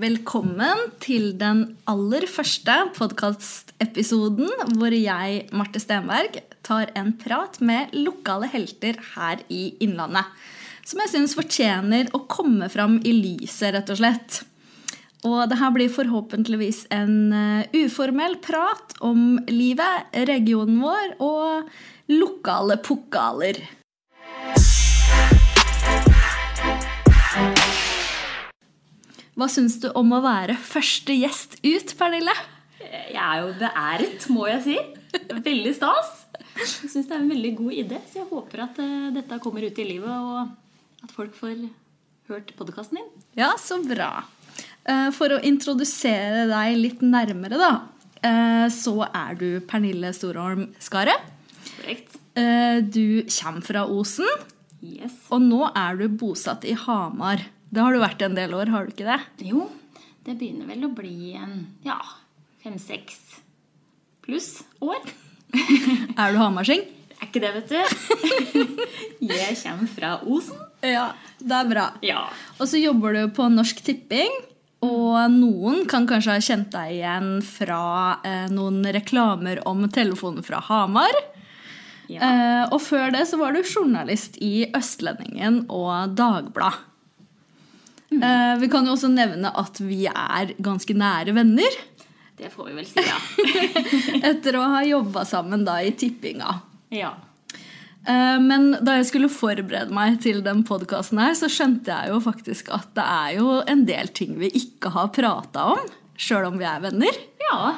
Velkommen til den aller første podkastepisoden hvor jeg, Marte Stenberg, tar en prat med lokale helter her i Innlandet. Som jeg syns fortjener å komme fram i lyset, rett og slett. Og det her blir forhåpentligvis en eh, uformell prat om livet, regionen vår og lokale pokaler. Hva syns du om å være første gjest ut, Pernille? Jeg er jo beæret, må jeg si. Veldig stas. Jeg syns det er en veldig god idé, så jeg håper at eh, dette kommer ut i livet, og at folk får hørt podkasten din. Ja, så bra. Eh, For å introdusere deg litt nærmere, da, eh, så er du Pernille Storholm Skaret. Korrekt? Du kommer fra Osen, Yes. og nå er du bosatt i Hamar. Det har du vært en del år, har du ikke det? Jo, det begynner vel å bli en ja, fem-seks pluss år. Er du hamarsing? Er ikke det, vet du. Jeg kommer fra Osen. Ja, det er bra. Ja. Og så jobber du på Norsk Tipping. Og noen kan kanskje ha kjent deg igjen fra eh, noen reklamer om telefonen fra Hamar. ja. Eh, og før det så var du journalist i Østlendingen og Dagblad. Eh, vi kan jo også nevne at vi er ganske nære venner Det får vi vel si, ja. etter å ha jobba sammen da i tippinga. ja. Eh, Men da jeg skulle forberede meg til den podkasten her, så skjønte jeg jo faktisk at det er jo en del ting vi ikke har prata om, sjøl om vi er venner. Ja.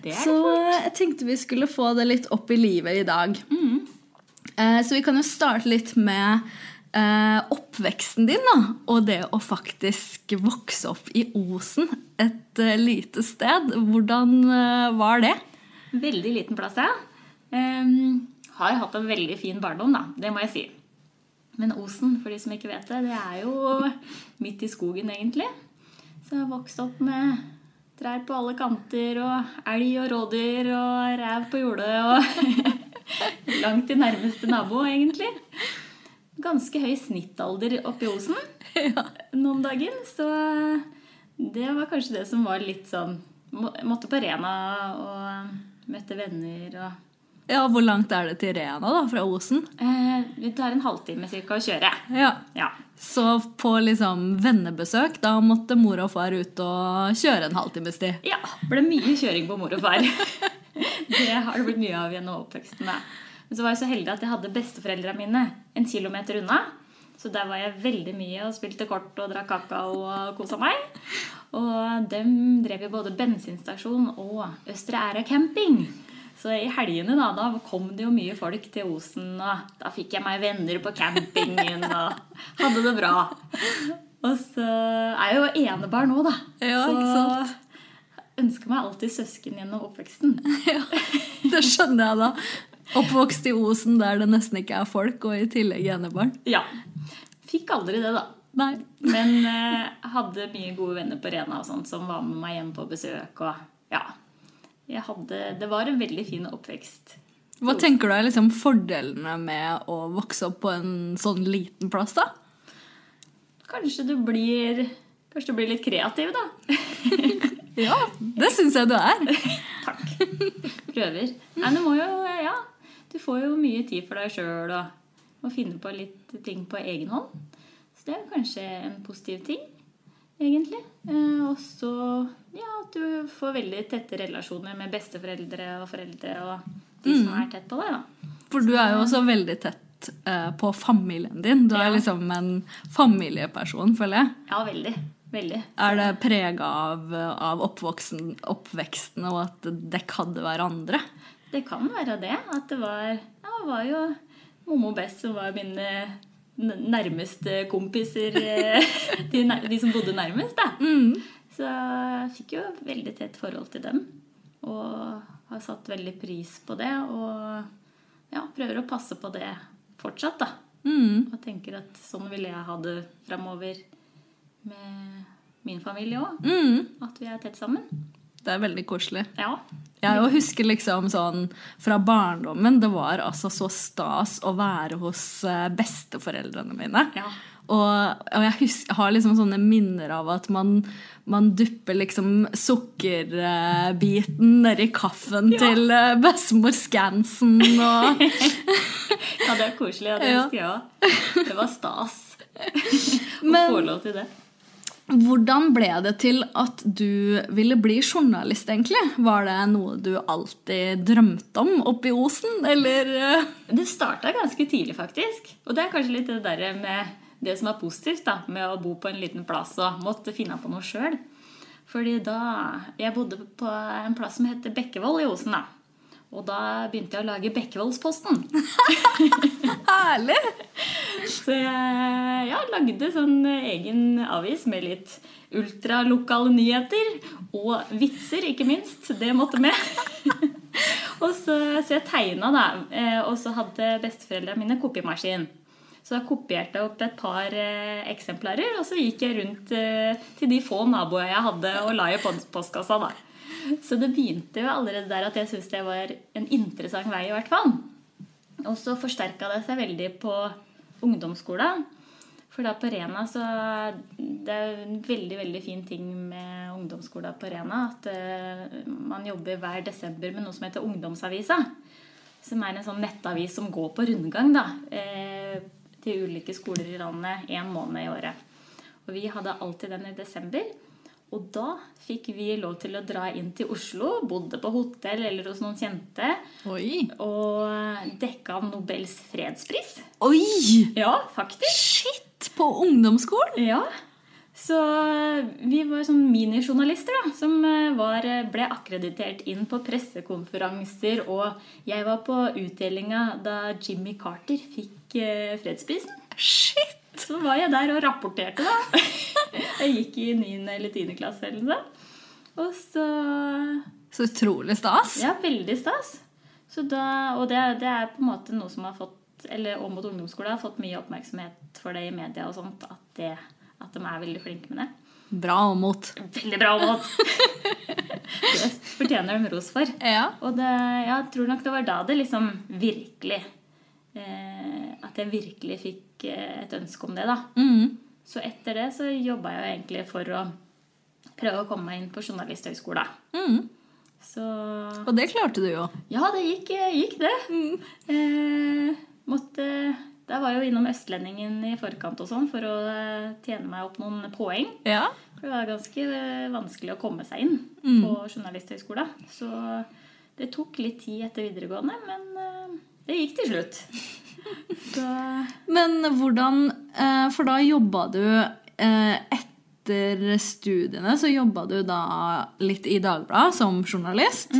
Det er Så jeg tenkte vi skulle få det litt opp i livet i dag. Eh, Så vi kan jo starte litt med oppveksten din, da. Og det å faktisk vokse opp i Osen, et eh, lite sted. Hvordan eh, var det? Veldig liten plass, ja. Ehm, har hatt en veldig fin barndom, da. Det må jeg si. Men Osen, for de som ikke vet det, det er jo midt i skogen, egentlig. Så jeg har vokst opp med trær på alle kanter, og elg og rådyr og rev på jordet og Langt til nærmeste nabo, egentlig. Ganske høy snittalder oppe i Osen noen dager. Så det var kanskje det som var litt sånn må- Måtte på Rena og møtte venner og Ja, Hvor langt er det til Rena, da, fra Osen? eh, Det tar en halvtime cirka å kjøre. Ja. Ja. Så på liksom vennebesøk, da måtte mor og far ut og kjøre en halvtimes tid. ja. Ble mye kjøring på mor og far. det har det blitt mye av gjennom oppveksten. Da. Men så var jeg så heldig at jeg hadde besteforeldra mine en kilometer unna. Så der var jeg veldig mye og spilte kort og drakk kakao og kosa meg. Og dem drev jo både bensinstasjon og Østre Æra camping. Så i helgene da, da kom det jo mye folk til Osen, og da fikk jeg meg venner på campingen og hadde det bra. Og så er jeg jo enebarn nå, da. Ja, så ikke sant? ønsker meg alltid søsken gjennom oppveksten. Ja, det skjønner jeg da. Oppvokst i Osen der det nesten ikke er folk, og i tillegg enebarn. Ja. Fikk aldri det, da. Nei. Men eh, hadde mye gode venner på Rena og sånt, som var med meg hjem på besøk. Og ja, jeg hadde, det var en veldig fin oppvekst. Hva tenker du er liksom fordelene med å vokse opp på en sånn liten plass, da? Kanskje du blir, kanskje du blir litt kreativ, da. Ja, det syns jeg du er. Takk. Prøver. Nei, du må jo Ja, du får jo mye tid for deg sjøl og må finne på litt ting på egen hånd. Så det er kanskje en positiv ting, egentlig. Eh, og så ja, at du får veldig tette relasjoner med besteforeldre og foreldre og de som er tett på deg, da. For du er jo også veldig tett eh, på familien din. Du er liksom en familieperson, føler jeg. Ja, veldig. Veldig. Er det prega av, av oppvoksen, oppveksten og at dere hadde hverandre? Det kan være det. At det var Ja, var jo Momo og Bess som var mine nærmeste kompiser. eh, De, de som bodde nærmest, da. Så jeg fikk jo veldig tett forhold til dem. Og har satt veldig pris på det. Og ja, prøver å passe på det fortsatt, da. Mm. Og tenker at sånn ville jeg ha det framover med min familie òg. Mm. At vi er tett sammen. Det er veldig koselig. Ja. Jeg husker liksom sånn fra barndommen Det var altså så stas å være hos eh, besteforeldrene mine. Ja. Og, og jeg husker, har liksom sånne minner av at man, man dupper liksom sukkerbiten nedi kaffen Ja. til eh, bestemor Skansen og Ja, det er koselig. Ja, det husker jeg òg. Det var stas å Men- få lov til det. Hvordan ble det til at du ville bli journalist, egentlig? Var det noe du alltid drømte om oppe i Osen, eller eh? Det starta ganske tidlig, faktisk. Og det er kanskje litt det der med det som er positivt da, med å bo på en liten plass og måtte finne på noe sjøl. Fordi da Jeg bodde på en plass som heter Bekkevoll i Osen. da. Og da begynte jeg å lage Bekkevoldsposten. Herlig! Så jeg ja, lagde sånn egen avis med litt ultralokale nyheter. Og vitser, ikke minst. Det måtte med. og så, så jeg tegna, da. eh, Og så hadde besteforeldrene mine kopiemaskin. Så da kopierte jeg opp et par eh, eksemplarer, og så gikk jeg rundt eh, til de få naboer jeg hadde, og la i postkassa. da. Så det begynte jo allerede der at jeg syntes det var en interessant vei, i hvert fall. Og så forsterka det seg veldig på ungdomsskolen. For da på Rena så Det er en veldig veldig fin ting med ungdomsskolen på Rena. At eh, man jobber hver desember med noe som heter Ungdomsavisa. Som er en sånn nettavis som går på rundgang da, eh, til ulike skoler i landet én måned i året. Og vi hadde alltid den i desember. Og da fikk vi lov til å dra inn til Oslo, bodde på hotell eller hos noen kjente, Oi! og dekka Nobels fredspris. Oi! Ja, faktisk. Shit! På ungdomsskolen? Ja. Så vi var sånn minijournalister da, som eh, var, ble akkreditert inn på pressekonferanser. Og jeg var på utdelinga da Jimmy Carter fikk eh, fredsprisen. Shit! Så var jeg der og rapporterte, da. Jeg gikk i 9. eller 10. klasse eller noe sånt. Og så Så utrolig stas. Ja, veldig stas. Så da, og det, det er på en måte noe som har fått eller og mot ungdomsskolen har fått mye oppmerksomhet for det i media og sånt. At, det, at de er veldig flinke med det. Bra og mot. Veldig bra mot! det fortjener de ros for. Ja. Og det, jeg tror nok det var da det liksom virkelig eh, At jeg virkelig fikk et ønske om det, da. Mm. Så etter det så jobba jeg egentlig for å prøve å komme meg inn på Journalisthøgskolen. Mm. Så Og det klarte du jo. Ja, det gikk, gikk det. Eh, måtte Da var jeg jo innom Østlendingen i forkant og sånn for å eh, tjene meg opp noen poeng. Ja. For det var ganske eh, vanskelig å komme seg inn på Journalisthøgskolen. Så det tok litt tid etter videregående, men eh, det gikk til slutt. Så Men hvordan eh, For da jobba du eh, Etter studiene så jobba du da litt i Dagbladet som journalist.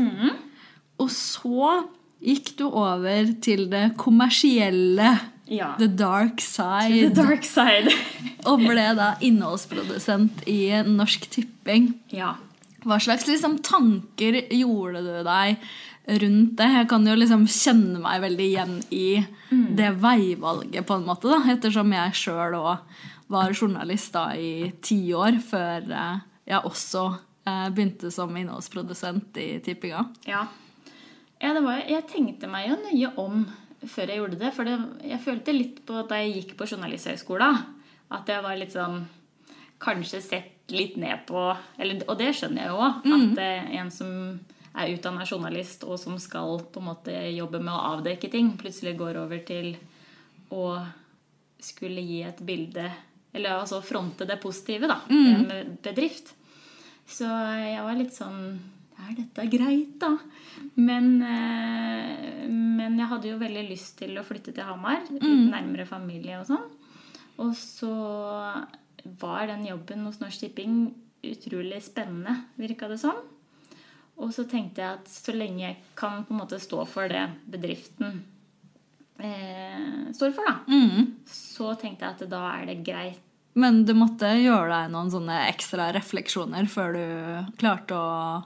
Og så gikk du over til det kommersielle. ja. The dark The side. dark side. Og ble da innholdsprodusent i Norsk Tipping. ja. Hva slags liksom, tanker gjorde du deg rundt det? Jeg kan jo liksom kjenne meg veldig igjen i det veivalget, på en måte, da, ettersom jeg sjøl òg var journalist da i ti år før eh, jeg også eh, begynte som innholdsprodusent i Tippinga. Ja. ja det var, jeg tenkte meg jo nøye om før jeg gjorde det. For det, jeg følte litt på da jeg gikk på Journalisthøgskolen, at jeg var litt sånn Kanskje sett litt ned på eller, Og det skjønner jeg jo òg. At eh, en som er utdanna journalist, og som skal på en måte jobbe med å avdekke ting, plutselig går over til å skulle gi et bilde Eller altså fronte det positive, da. mm. med bedrift. Så jeg var litt sånn Er dette greit, da? Men, eh, men jeg hadde jo veldig lyst til å flytte til Hamar. Litt nærmere familie og sånn. Og så var den jobben hos Norsk Tipping utrolig spennende, virka det som. Og så tenkte jeg at så lenge jeg kan på en måte stå for det bedriften eh, står for, da, så tenkte jeg at da er det greit Men du måtte gjøre deg noen sånne ekstra refleksjoner før du klarte å,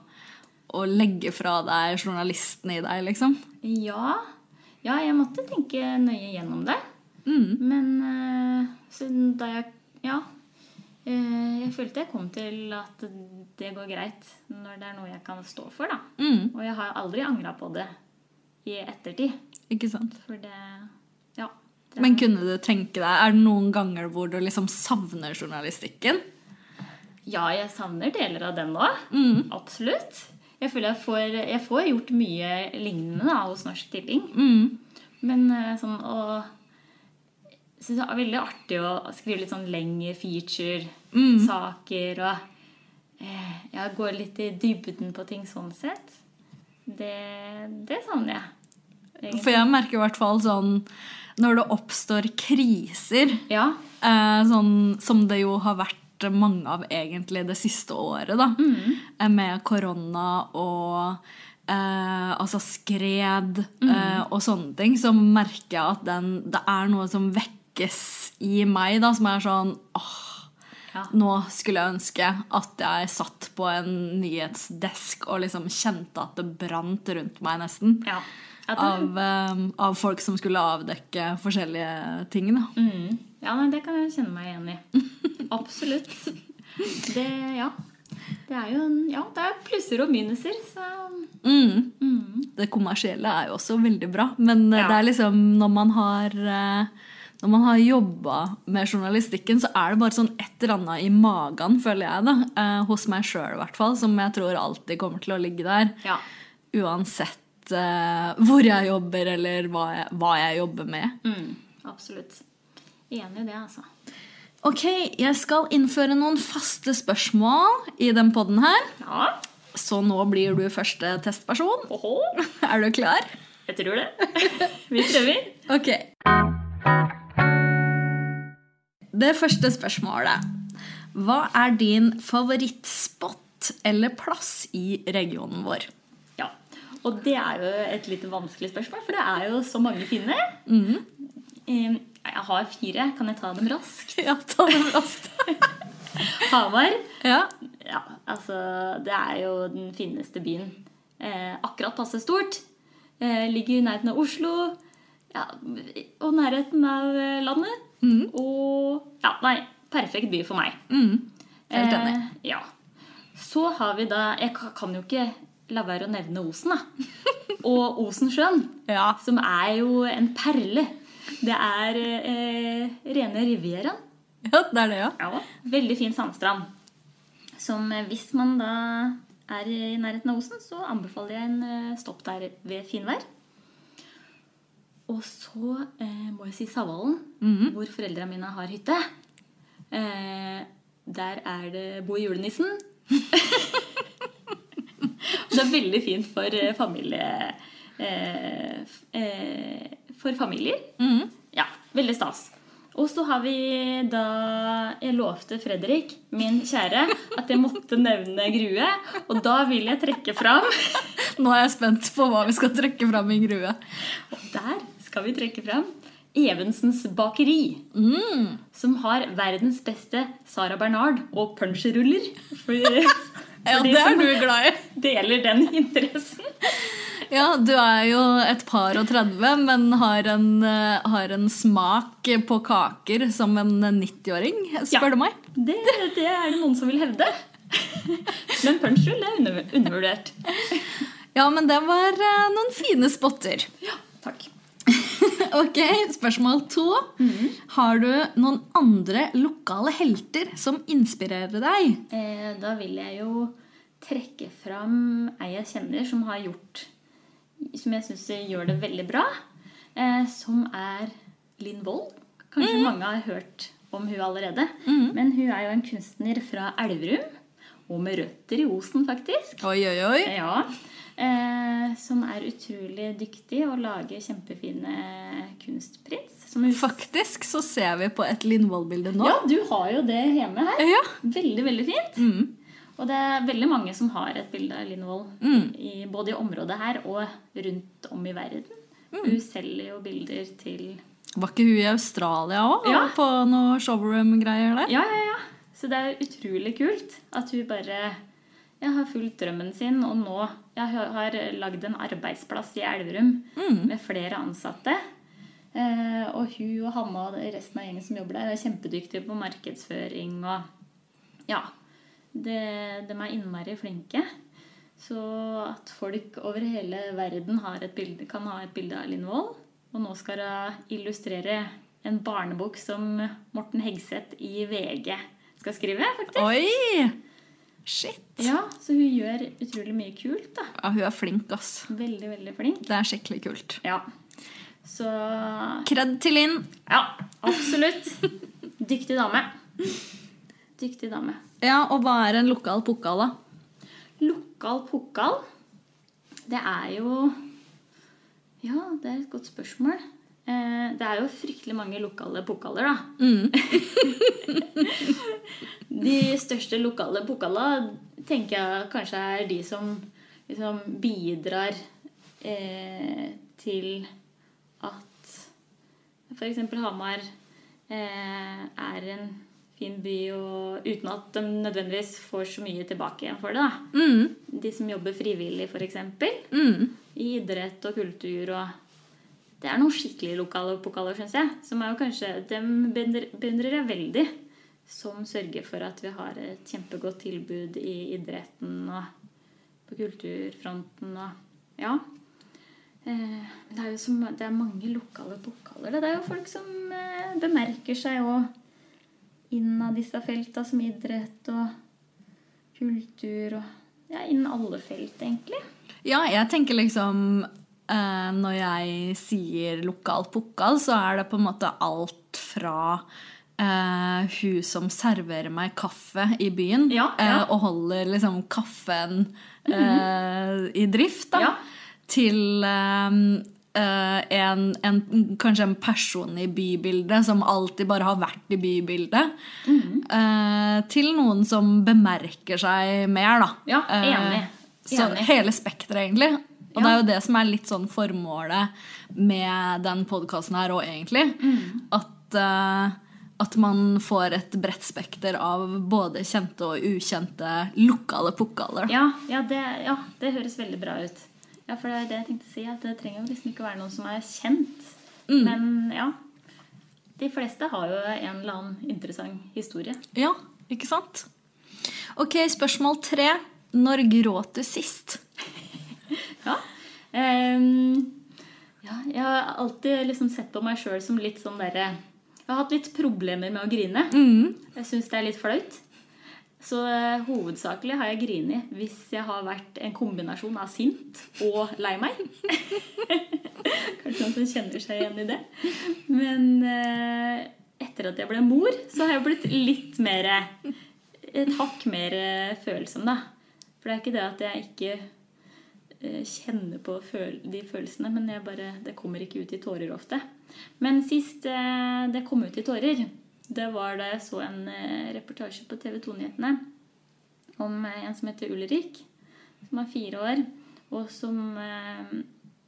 å legge fra deg journalisten i deg, liksom? Ja. Ja, jeg måtte tenke nøye gjennom det. Men eh, så da jeg Ja. Eh, Jeg følte jeg kom til at det går greit når det er noe jeg kan stå for, da. Mm. Og jeg har aldri angra på det i ettertid. Ikke sant? For det Ja. Men kunne du tenke deg, er det noen ganger hvor du liksom savner journalistikken? Ja, jeg savner deler av den nå. Mm. Absolutt. Jeg føler jeg får, jeg får gjort mye lignende da, hos Norsk Tipping. Mm. Men eh, sånn å syns det er veldig artig å skrive litt sånn lengre feature-saker og eh, ja, gå litt i dybden på ting sånn sett. Det, det savner jeg. egentlig. For jeg merker i hvert fall sånn når det oppstår kriser, Ja. eh, sånn som det jo har vært mange av egentlig det siste året, da, mm. med korona og eh, altså skred eh, og sånne ting, så merker jeg at den, det er noe som vekkes i meg, da, som er sånn åh, Ja. nå skulle jeg ønske at jeg satt på en nyhetsdesk og liksom kjente at det brant rundt meg nesten. ja. Det, Av, um, av folk som skulle avdekke forskjellige ting. Da. mm, ja, nei, det kan jeg kjenne meg igjen i. Absolutt. Det, ja. Det er jo en, ja, det er plusser og minuser, så Mm. mm. Det kommersielle er jo også veldig bra, men eh, Ja. det er liksom når man har eh, når man har jobba med journalistikken, så er det bare sånn et eller annet i magen, føler jeg, da. eh, hos meg sjøl i hvert fall, som jeg tror alltid kommer til å ligge der. ja. Uansett eh, hvor jeg jobber, eller hva jeg, hva jeg jobber med. Mm, absolutt. Enig i det, altså. Ok, jeg skal innføre noen faste spørsmål i den podden her. Ja. Så nå blir du første testperson. Åhå. Er du klar? Jeg tror det. Vi prøver. Ok. Det første spørsmålet. Hva er din favorittspot eller plass i regionen vår? Ja. Og det er jo et litt vanskelig spørsmål, for det er jo så mange fine. Eh, Jeg har fire. Kan jeg ta dem raskt? Ja, ta dem raskt. Hamar. Ja. Ja, altså Det er jo den fineste byen. Eh, akkurat passe stort. Eh, ligger i nærheten av Oslo. Ja, og nærheten av eh, landet. Og Ja, nei, perfekt by for meg. Mm. Helt enig. Eh, ja. Så har vi da Jeg kan jo ikke la være å nevne Osen, da. Og Osensjøen, Ja. som er jo en perle. Det er eh, rene Rivieraen. ja, det er det, ja. Ja, veldig fin sandstrand. Som eh, hvis man da er i nærheten av Osen, så anbefaler jeg en eh, stopp der ved finvær. Og så eh, må jeg si Savalen, hvor foreldrene mine har hytte. Eh, der er det Bo julenissen. det er veldig fint for eh, familie... Eh, eh, for familier. Ja, veldig stas. Og så har vi da Jeg lovte Fredrik, min kjære, at jeg måtte nevne Grue. Og da vil jeg trekke fram Nå er jeg spent på hva vi skal trekke fram i grue. Og der skal vi trekke fram Evensens bakeri. Som har verdens beste Sara Bernard og punsjeruller. For, Ja, for det er du glad i. deler den interessen. Ja, du er jo et par og 30, men har en, eh, har en smak på kaker som en 90-åring, spør Ja. du meg. Det, det er det noen som vil hevde. Men punsjrull er under- undervurdert. Ja, men det var eh, noen fine spotter. Ja, takk. Ok, spørsmål to. Har du noen andre lokale helter som inspirerer deg? Eh, da vil jeg jo trekke fram ei jeg kjenner som har gjort Som jeg syns gjør det veldig bra. Eh, som er Linn Wold. Kanskje mange har hørt om hun allerede. Men hun er jo en kunstner fra Elverum. Og med røtter i Osen, faktisk. Oi, oi, oi. Ja. Eh, som er utrolig dyktig og lager kjempefine kunstprints. Som hun Faktisk så ser vi på et Lindvold-bilde nå. Ja, du har jo det hjemme her. Ja. Veldig, veldig fint. Mm. Og det er veldig mange som har et bilde av Linn Wold, Mm. i, både i området her og rundt om i verden. Mm. Hun selger jo bilder til Var ikke hun i Australia òg? Ja. På noe showroom-greier der? Ja, ja, ja. Så det er utrolig kult at hun bare ja, har fulgt drømmen sin, og nå hun har lagd en arbeidsplass i Elverum Mm. med flere ansatte. Eh, og hun og Hanna og resten av gjengen som jobber der, er kjempedyktige på markedsføring og Ja. Det, de er innmari flinke. Så at folk over hele verden bilde, kan ha et bilde av Linn Wold, og nå skal hun illustrere en barnebok som Morten Hegseth i VG skal skrive, faktisk. Oi! Shit. Ja, Så hun gjør utrolig mye kult. da. Ja, hun er flink, ass. Veldig, veldig flink. Det er skikkelig kult. Ja. Så Kred til Linn. Ja, absolutt. Dyktig dame. Dyktig dame. Ja, og hva er en lokal pokal, da? Lokal pokal, det er jo Ja, det er et godt spørsmål. Eh, Det er jo fryktelig mange lokale pokaler, da. Mm. De største lokale pokala tenker jeg kanskje er de som liksom bidrar eh, til at f.eks. Hamar eh, er en fin by, og uten at de nødvendigvis får så mye tilbake igjen for det. da. Mm. De som jobber frivillig, f.eks. Mm. I idrett og kultur og Det er noen skikkelig lokale pokaler, syns jeg. Som er jo kanskje Dem beundrer jeg veldig. Som sørger for at vi har et kjempegodt tilbud i idretten og på kulturfronten og Ja. Eh, Det er jo som, det er mange lokale pokaler. Det er jo folk som eh, bemerker seg òg innad disse felta, som idrett og kultur og Ja, innen alle felt, egentlig. Ja, jeg tenker liksom Når jeg sier lokal pukkal, så er det på en måte alt fra Uh, hun som serverer meg kaffe i byen, Ja, ja. Uh, og holder liksom kaffen eh, i drift, da, Ja. til eh, eh, en, en, kanskje en person i bybildet som alltid bare har vært i bybildet, Mm eh, til noen som bemerker seg mer, da. Ja, enig. enig. så hele spekteret, egentlig. Og det er jo det som er litt sånn formålet med den podkasten her òg, egentlig. Mm. At, uh, at man får et bredt spekter av både kjente og ukjente lokale pokaler. Ja, ja, det, ja, det høres veldig bra ut. Ja, for det er det jeg tenkte å si, at det trenger jo liksom ikke være noen som er kjent. Men ja, de fleste har jo en eller annen interessant historie. Ja, ikke sant? Ok, spørsmål tre. Når gråt du sist? Ja. Ja, jeg har alltid liksom sett på meg sjøl som litt sånn derre Jeg har hatt litt problemer med å grine. Jeg syns det er litt flaut. Så eh, hovedsakelig har jeg grini hvis jeg har vært en kombinasjon av sint og lei meg. Kanskje noen som kjenner seg igjen i det. Men eh, etter at jeg ble mor, så har jeg blitt litt mer Et hakk mer følsom, da. For det er ikke det at jeg ikke eh, kjenner på de følelsene, men jeg bare, det kommer ikke ut i tårer ofte. Men sist eh, det kom ut i tårer, det var da jeg så en eh, reportasje på TV 2-nyhetene om en som heter Ulrik, som er fire år, og som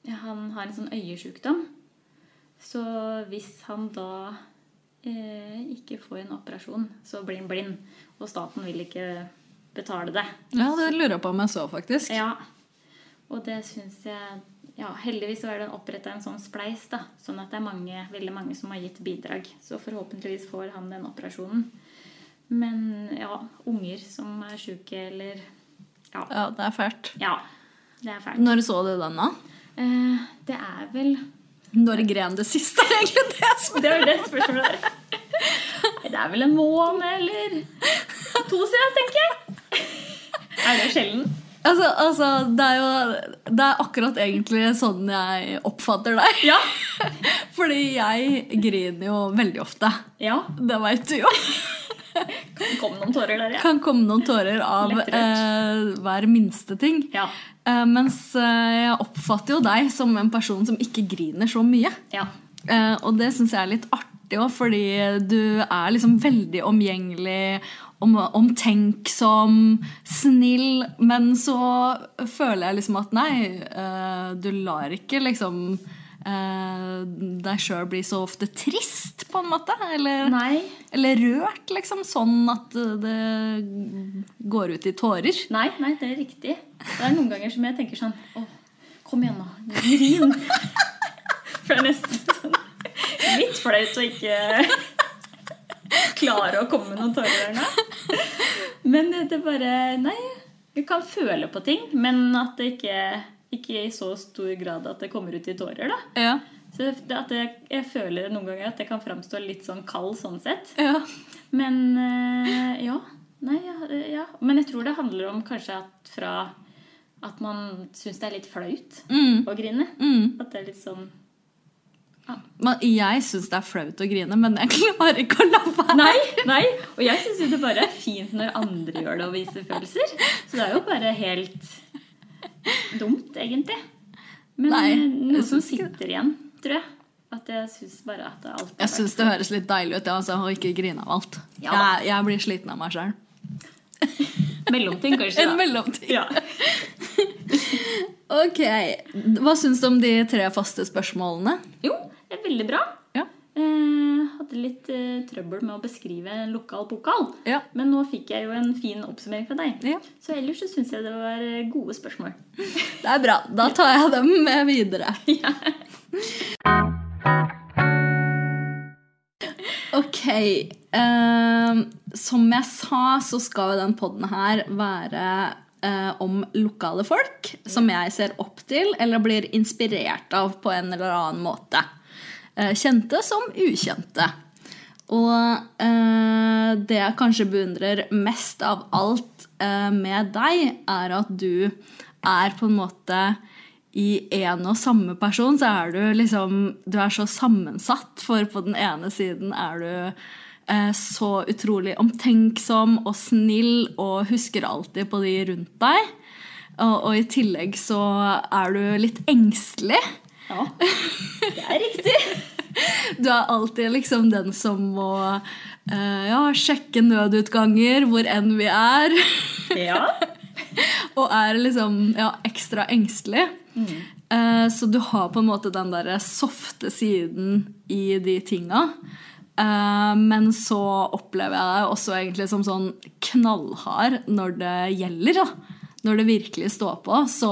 Han har en sånn øyesjukdom. Så hvis han da eh, ikke får en operasjon, så blir han blind. Og staten vil ikke betale det. Ja, det lurer jeg på om jeg så, faktisk. Ja, og det syns jeg ja, Heldigvis så er den oppretta en sånn spleis, da, sånn at det er mange, veldig mange som har gitt bidrag. Så forhåpentligvis får han den operasjonen. Men ja, unger som er sjuke eller Ja. Ja, det er fælt. ja det er fælt. Når så du den, da? Eh, det er vel Når gren det siste, er egentlig det spørsmålet. Det er det spørsmålet der. Det er vel en måned eller to siden, tenker jeg. Er det sjelden? Altså, altså det, er jo, det er akkurat egentlig sånn jeg oppfatter deg. Ja. Fordi jeg griner jo veldig ofte. Ja. Det veit du jo. kan komme noen tårer der, ja. Kan komme noen tårer av eh, hver minste ting. Ja. Eh, mens eh, jeg oppfatter jo deg som en person som ikke griner så mye. ja. Eh, og det syns jeg er litt artig òg, fordi du er liksom veldig omgjengelig, om, omtenksom, snill. Men så føler jeg liksom at nei, uh, du lar ikke liksom uh, deg sjøl bli så ofte trist, på en måte. Eller, eller rørt, liksom. Sånn at det går ut i tårer. Nei, nei, det er riktig. Det er noen ganger som jeg tenker sånn Å, kom igjen, nå. Grin. For det er nesten sånn litt flaut å ikke klare å komme med noen tårer nå. Men det bare Nei, vi kan føle på ting, men at det ikke ikke i så stor grad at det kommer ut i tårer, da. Ja. Så det, at jeg, jeg føler noen ganger at jeg kan framstå litt sånn kald sånn sett. Ja. Men eh, ja. Nei, ja, ja. Men jeg tror det handler om kanskje at fra at man syns det er litt flaut Mm. å grine. Mm. At det er litt sånn jeg syns det er flaut å grine, men jeg klarer ikke å la være. Nei! nei Og jeg syns jo det bare er fint når andre gjør det og viser følelser. Så det er jo bare helt dumt, egentlig. Men Nei, eh, noe som sitter igjen, tror jeg. At jeg syns bare at det alt Jeg syns det høres litt deilig ut ja, altså, å ikke grine av alt. Ja jeg, jeg blir sliten av meg sjøl. Mellomting, kanskje. En da. mellomtid. Ja. Ok. Hva syns du om de tre faste spørsmålene? Jo, det er veldig bra. Ja. Eh, hadde litt eh, trøbbel med å beskrive en lokal pokal. Ja. Men nå fikk jeg jo en fin oppsummering fra deg. Ja. Så ellers så syns jeg det var eh, gode spørsmål. Det er bra. Da tar jeg dem med videre. Ok. eh, som jeg sa, så skal den podden her være eh, om lokale folk som jeg ser opp til eller blir inspirert av på en eller annen måte. Eh, kjente som ukjente. Og eh, det jeg kanskje beundrer mest av alt eh, med deg, er at du er på en måte i en og samme person, så er du liksom Du er så sammensatt, for på den ene siden er du eh, så utrolig omtenksom og snill og husker alltid på de rundt deg. Og, og i tillegg så er du litt engstelig. Ja, det er riktig. Du er alltid liksom den som må uh, ja, sjekke nødutganger hvor enn vi er. Ja. og er liksom ja, ekstra engstelig. Eh, så du har på en måte den der softe siden i de tinga. Uh, men så opplever jeg deg også egentlig som sånn knallhard når det gjelder. da. Når det virkelig står på, så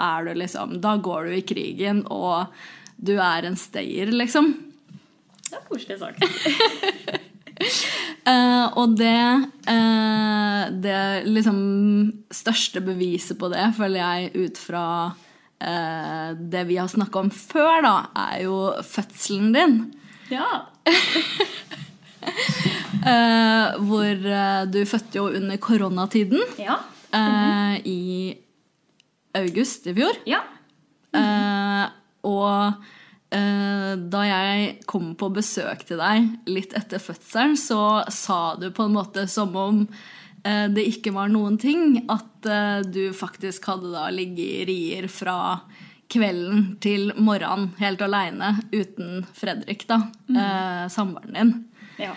er du liksom Da går du i krigen, og du er en stayer, liksom. Det er koselig sagt. uh, og det uh, Det liksom største beviset på det, føler jeg ut fra uh, det vi har snakka om før, da, er jo fødselen din. Ja. Hvor du fødte jo under koronatiden Ja. eh, i august i fjor. Ja. Eh, og eh, da jeg kom på besøk til deg litt etter fødselen, så sa du på en måte som om eh, det ikke var noen ting, at eh, du faktisk hadde da ligget i rier fra kvelden til morgenen helt aleine uten Fredrik, da, eh, samboeren din. Ja.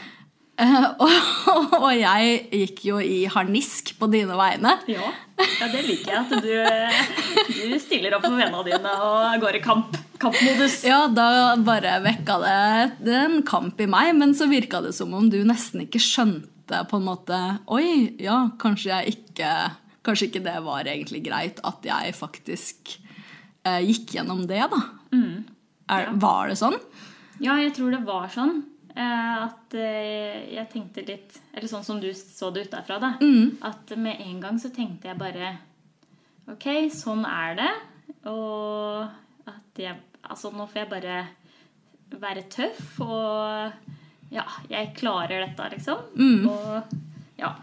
Og, jeg gikk jo i harnisk på dine vegne. Ja. ja, det liker jeg. At du, du stiller opp for vennene dine og går i kamp. Kampmodus. Ja, da bare vekka det en kamp i meg, men så virka det som om du nesten ikke skjønte på en måte Oi, ja, kanskje jeg ikke Kanskje ikke det var egentlig greit at jeg faktisk eh, gikk gjennom det, da. Er, var det sånn? Ja, jeg tror det var sånn. Eh, At eh, jeg tenkte litt Eller sånn som du så det utafra, da. At med en gang så tenkte jeg bare Ok, sånn er det. Og at jeg Altså, nå får jeg bare være tøff og Ja, jeg klarer dette, liksom. Og ja.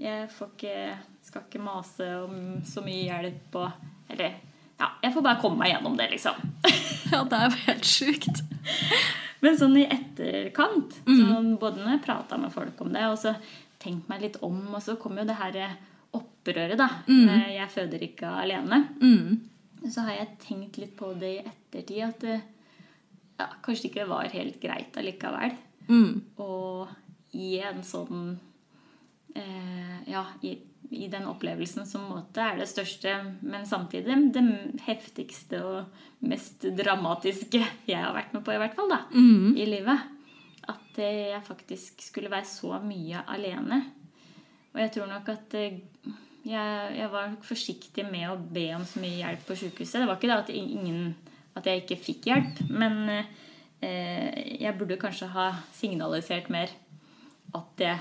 Jeg får ikke Skal ikke mase om så mye hjelp og Eller ja, jeg får bare komme meg gjennom det, liksom. Ja, det er jo helt sjukt. Men sånn i etterkant, sånn, både når jeg prata med folk om det, og så tenkt meg litt om, og så kom jo det her opprøret, da. med Jeg føder ikke alene. Mm. Så har jeg tenkt litt på det i ettertid, at det, ja, kanskje ikke var helt greit allikevel. Mm. Og i en sånn eh, Ja, i, i den opplevelsen som måte er det største, men samtidig det heftigste og mest dramatiske jeg har vært med på, i hvert fall, da, i livet. At eh, jeg faktisk skulle være så mye alene. Og jeg tror nok at eh, jeg, jeg var forsiktig med å be om så mye hjelp på sykehuset. Det var ikke det at, ingen, at jeg ikke fikk hjelp, men eh, jeg burde kanskje ha signalisert mer at jeg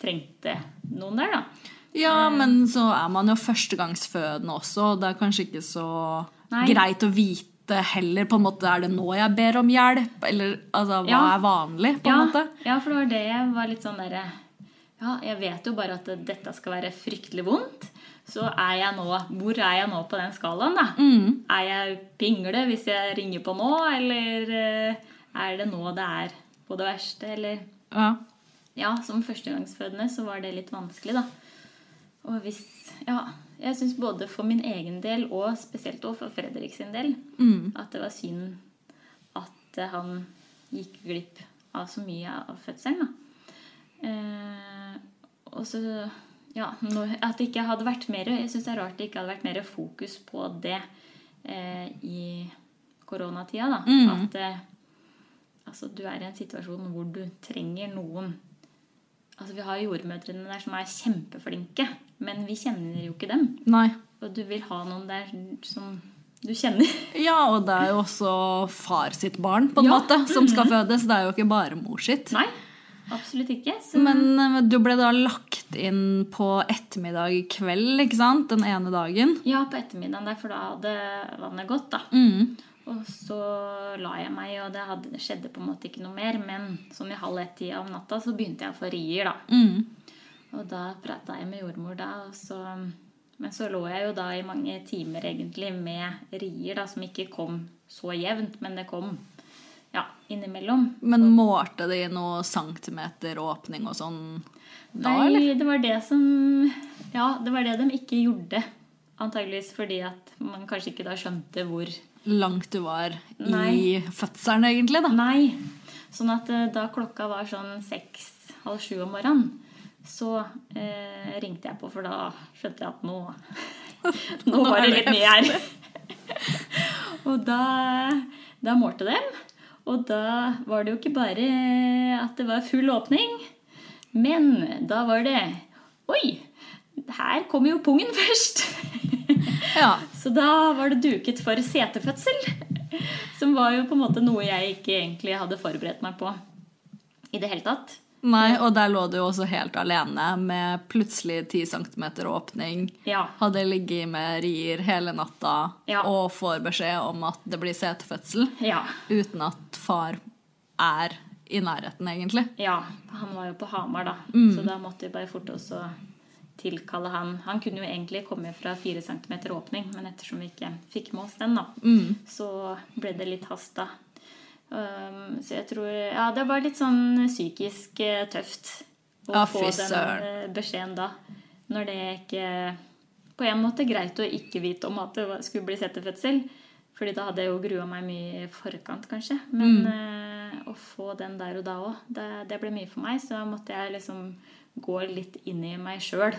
trengte noen der, da. Ja, men så er man jo førstegangsfødende også. og Det er kanskje ikke så Nei. greit å vite heller på en måte Er det nå jeg ber om hjelp? Eller altså, hva Ja. er vanlig, på ja, en måte? Ja, for det var det jeg var litt sånn derre Ja, jeg vet jo bare at dette skal være fryktelig vondt. Så er jeg nå Hvor er jeg nå på den skalaen, da? Mm. Er jeg pingle hvis jeg ringer på nå, eller eh, er det nå det er på det verste, eller Ja. Ja, som førstegangsfødende så var det litt vanskelig, da. Og hvis Ja, jeg syns både for min egen del og spesielt også for Fredrik sin del Mm. at det var synd at eh, han gikk glipp av så mye av fødselen, da. Eh, og så ja, at det ikke hadde vært mer Jeg syns det er rart det ikke hadde vært mer fokus på det eh, i koronatida. da. Mm. At eh, altså, du er i en situasjon hvor du trenger noen Altså, Vi har jordmødrene der som er kjempeflinke, men vi kjenner jo ikke dem. Nei. Og du vil ha noen der som du kjenner. Ja, og det er jo også far sitt barn, på en Ja. måte, som skal fødes. Det er jo ikke bare mor sitt. Nei, absolutt ikke. Så, Men eh, du ble da lagt inn på ettermiddag kveld, ikke sant? Den ene dagen. ja, på ettermiddagen der, for da hadde vannet gått, da. Mm. Og så la jeg meg, og det, hadde, det skjedde på en måte ikke noe mer. Men sånn i halv ett-tida av natta så begynte jeg å få rier, da. Mm. Og da prata jeg med jordmor da, så Men så lå jeg jo da i mange timer egentlig med rier da, som ikke kom så jevnt, men det kom ja, innimellom. Men målte de noe centimeter åpning og sånn da, Nei, eller? det var det som Ja, det var det de ikke gjorde. Antageligvis fordi at man kanskje ikke da skjønte hvor Langt du var i Nei. fødselen, egentlig, da. Nei. Sånn at eh, da klokka var sånn seks-halv sju om morgenen, så eh, ringte jeg på, for da skjønte jeg at nå Nå var det litt mye her. og da, da målte dem. Og da var det jo ikke bare at det var full åpning, men da var det Oi! Her kommer jo pungen først. Ja. Så da var det duket for setefødsel. Som var jo på en måte noe jeg ikke egentlig hadde forberedt meg på i det hele tatt. Nei, og der lå du jo også helt alene med plutselig 10 cm åpning. Ja. Hadde ligget med rier hele natta Ja. og får beskjed om at det blir setefødsel. Ja. Uten at far er i nærheten, egentlig. ja. Han var jo på Hamar, da. Så da måtte vi bare forte oss å tilkalle han. Han kunne jo egentlig komme fra 4 cm åpning, men ettersom vi ikke fikk med oss den, da, så ble det litt hasta. Um, så jeg tror Ja, det var litt sånn psykisk uh, tøft å ah, få den eh, beskjeden da. Når det ikke På en måte greit å ikke vite om at det skulle bli setefødsel. Fordi da hadde jeg jo grua meg mye i forkant, kanskje. Men eh, å få den der og da òg, det, det ble mye for meg. Så måtte jeg liksom gå litt inn i meg sjøl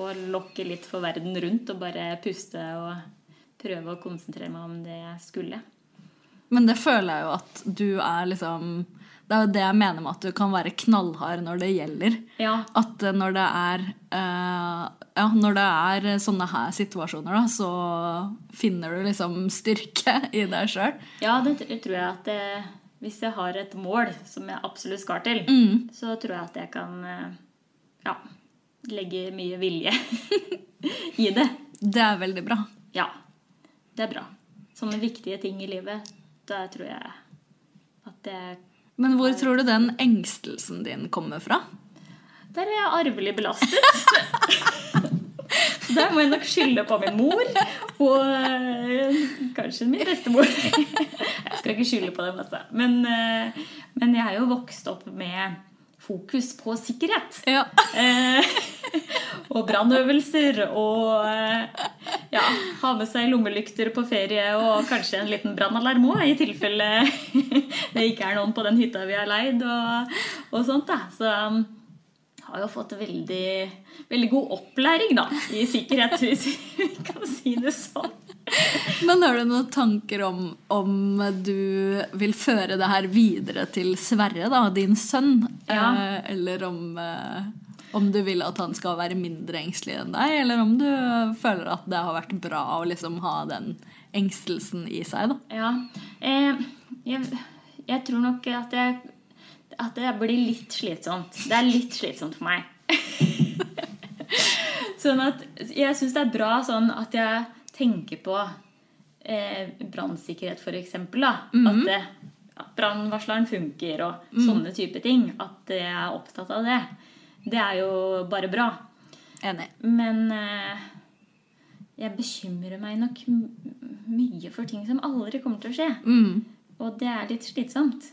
og lokke litt for verden rundt og bare puste og prøve å konsentrere meg om det jeg skulle. Men det føler jeg jo at du er liksom Det er jo det jeg mener med at du kan være knallhard når det gjelder. Ja, At eh, når det er uh, Ja, når det er sånne her situasjoner, da, så finner du liksom styrke i deg sjøl. ja det tror jeg at det, hvis jeg har et mål som jeg absolutt skal til, så tror jeg at jeg kan eh, ja, legge mye vilje i det. Det er veldig bra. Ja, det er bra. Sånne viktige ting i livet, da tror jeg at det Men hvor tror du den engstelsen din kommer fra? Der er jeg arvelig belastet. Så der må jeg nok skylde på min mor og eh, kanskje min bestemor. Jeg skal ikke skylde på dem, altså. Men, eh, men jeg er jo vokst opp med fokus på sikkerhet. Ja. Eh, og brannøvelser og eh, ja, ha med seg lommelykter på ferie og kanskje en liten brannalarm òg, i tilfelle det ikke er noen på den hytta vi har leid og, og sånt. da. Så um, har jo fått veldig, veldig god opplæring da, i sikkerhet, hvis vi kan si det sånn. Men har du noen tanker om om du vil føre det her videre til Sverre, da, din sønn? Ja. Eh, eller om, eh, om du vil at han skal være mindre engstelig enn deg? Eller om du føler at det har vært bra å liksom ha den engstelsen i seg? da? Ja. Eh, jeg, jeg tror nok at jeg at det blir litt slitsomt. Det er litt slitsomt for meg. sånn at jeg syns det er bra sånn at jeg tenker på eh, brannsikkerhet, f.eks. Mm -hmm. at brannvarsleren funker og sånne type ting. At jeg er opptatt av det. Det er jo bare bra. Enig. Men eh, jeg bekymrer meg nok mye for ting som aldri kommer til å skje. Mm. Og det er litt slitsomt.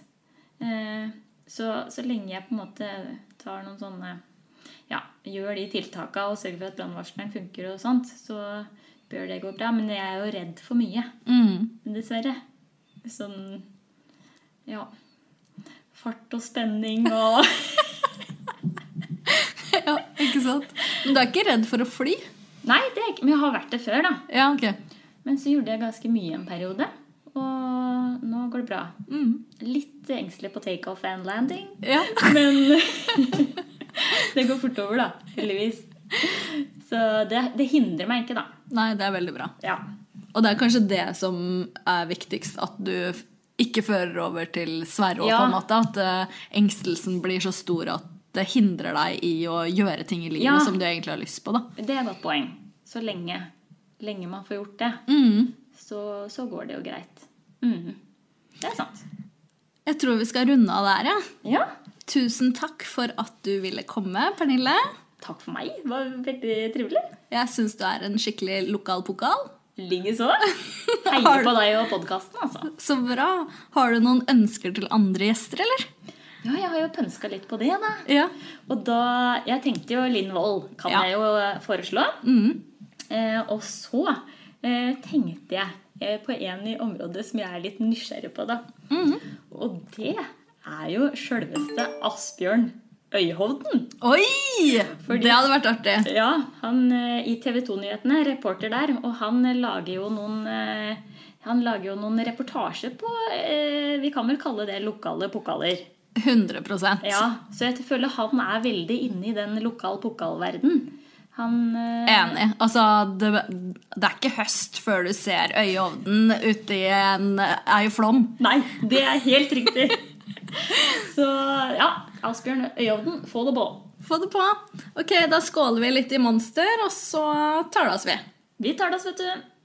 Eh, så, så lenge jeg på en måte tar noen sånne Ja, gjør de tiltaka og sørger for at brannvarsleren funker og sånt, så bør det gå bra. Men jeg er jo redd for mye, Mm. dessverre. Sånn Ja. Fart og spenning og ja, ikke sant? Men du er ikke redd for å fly? Nei, det er ikke, men jeg har vært det før, da. Ja, ok. Men så gjorde jeg ganske mye en periode. Og nå går det bra. Mm. Litt engstelig på takeoff and landing. Ja. Men det går fort over, da. Heldigvis. Så det, det hindrer meg ikke, da. Nei, det er veldig bra. Ja. Og det er kanskje det som er viktigst, at du ikke fører over til Sverre, Ja. på en måte. At uh, engstelsen blir så stor at det hindrer deg i å gjøre ting i livet Ja. som du egentlig har lyst på, da. Det er et godt poeng. Så lenge, lenge man får gjort det, Mm. så, så går det jo greit. Mm. Det er sant. Jeg tror vi skal runde av der, ja. Ja. Tusen takk for at du ville komme, Pernille. Takk for meg. Det var veldig trivelig. Jeg syns du er en skikkelig lokal pokal. Likeså. Heier på deg og podkasten, altså. Så bra. Har du noen ønsker til andre gjester, eller? Ja, jeg har jo pønska litt på det, da. Ja. Og da Jeg tenkte jo Linn Wold kan Ja. jeg jo foreslå. Mm. Eh, og så eh, tenkte jeg på en i området som jeg er litt nysgjerrig på, da. Mhm. Og det er jo sjølveste Asbjørn Øyhovden. Oi! Fordi- Det hadde vært artig. Ja, han eh, i TV 2-nyhetene, reporter der, og han eh, lager jo noen eh, han lager jo noen reportasjer på eh, Vi kan vel kalle det lokale pokaler. 100% Ja, Så jeg føler han er veldig inne i den lokal pokalverden. Han uh... Enig. Altså, det, det er ikke høst før du ser Øyeovnen ute i en, ei flom. Nei, det er helt riktig. Så ja, Asbjørn Øyhovden, få det på. Få det på. Ok, Da skåler vi litt i Monster, og så tar det oss vi. Vi tar det oss, vet du.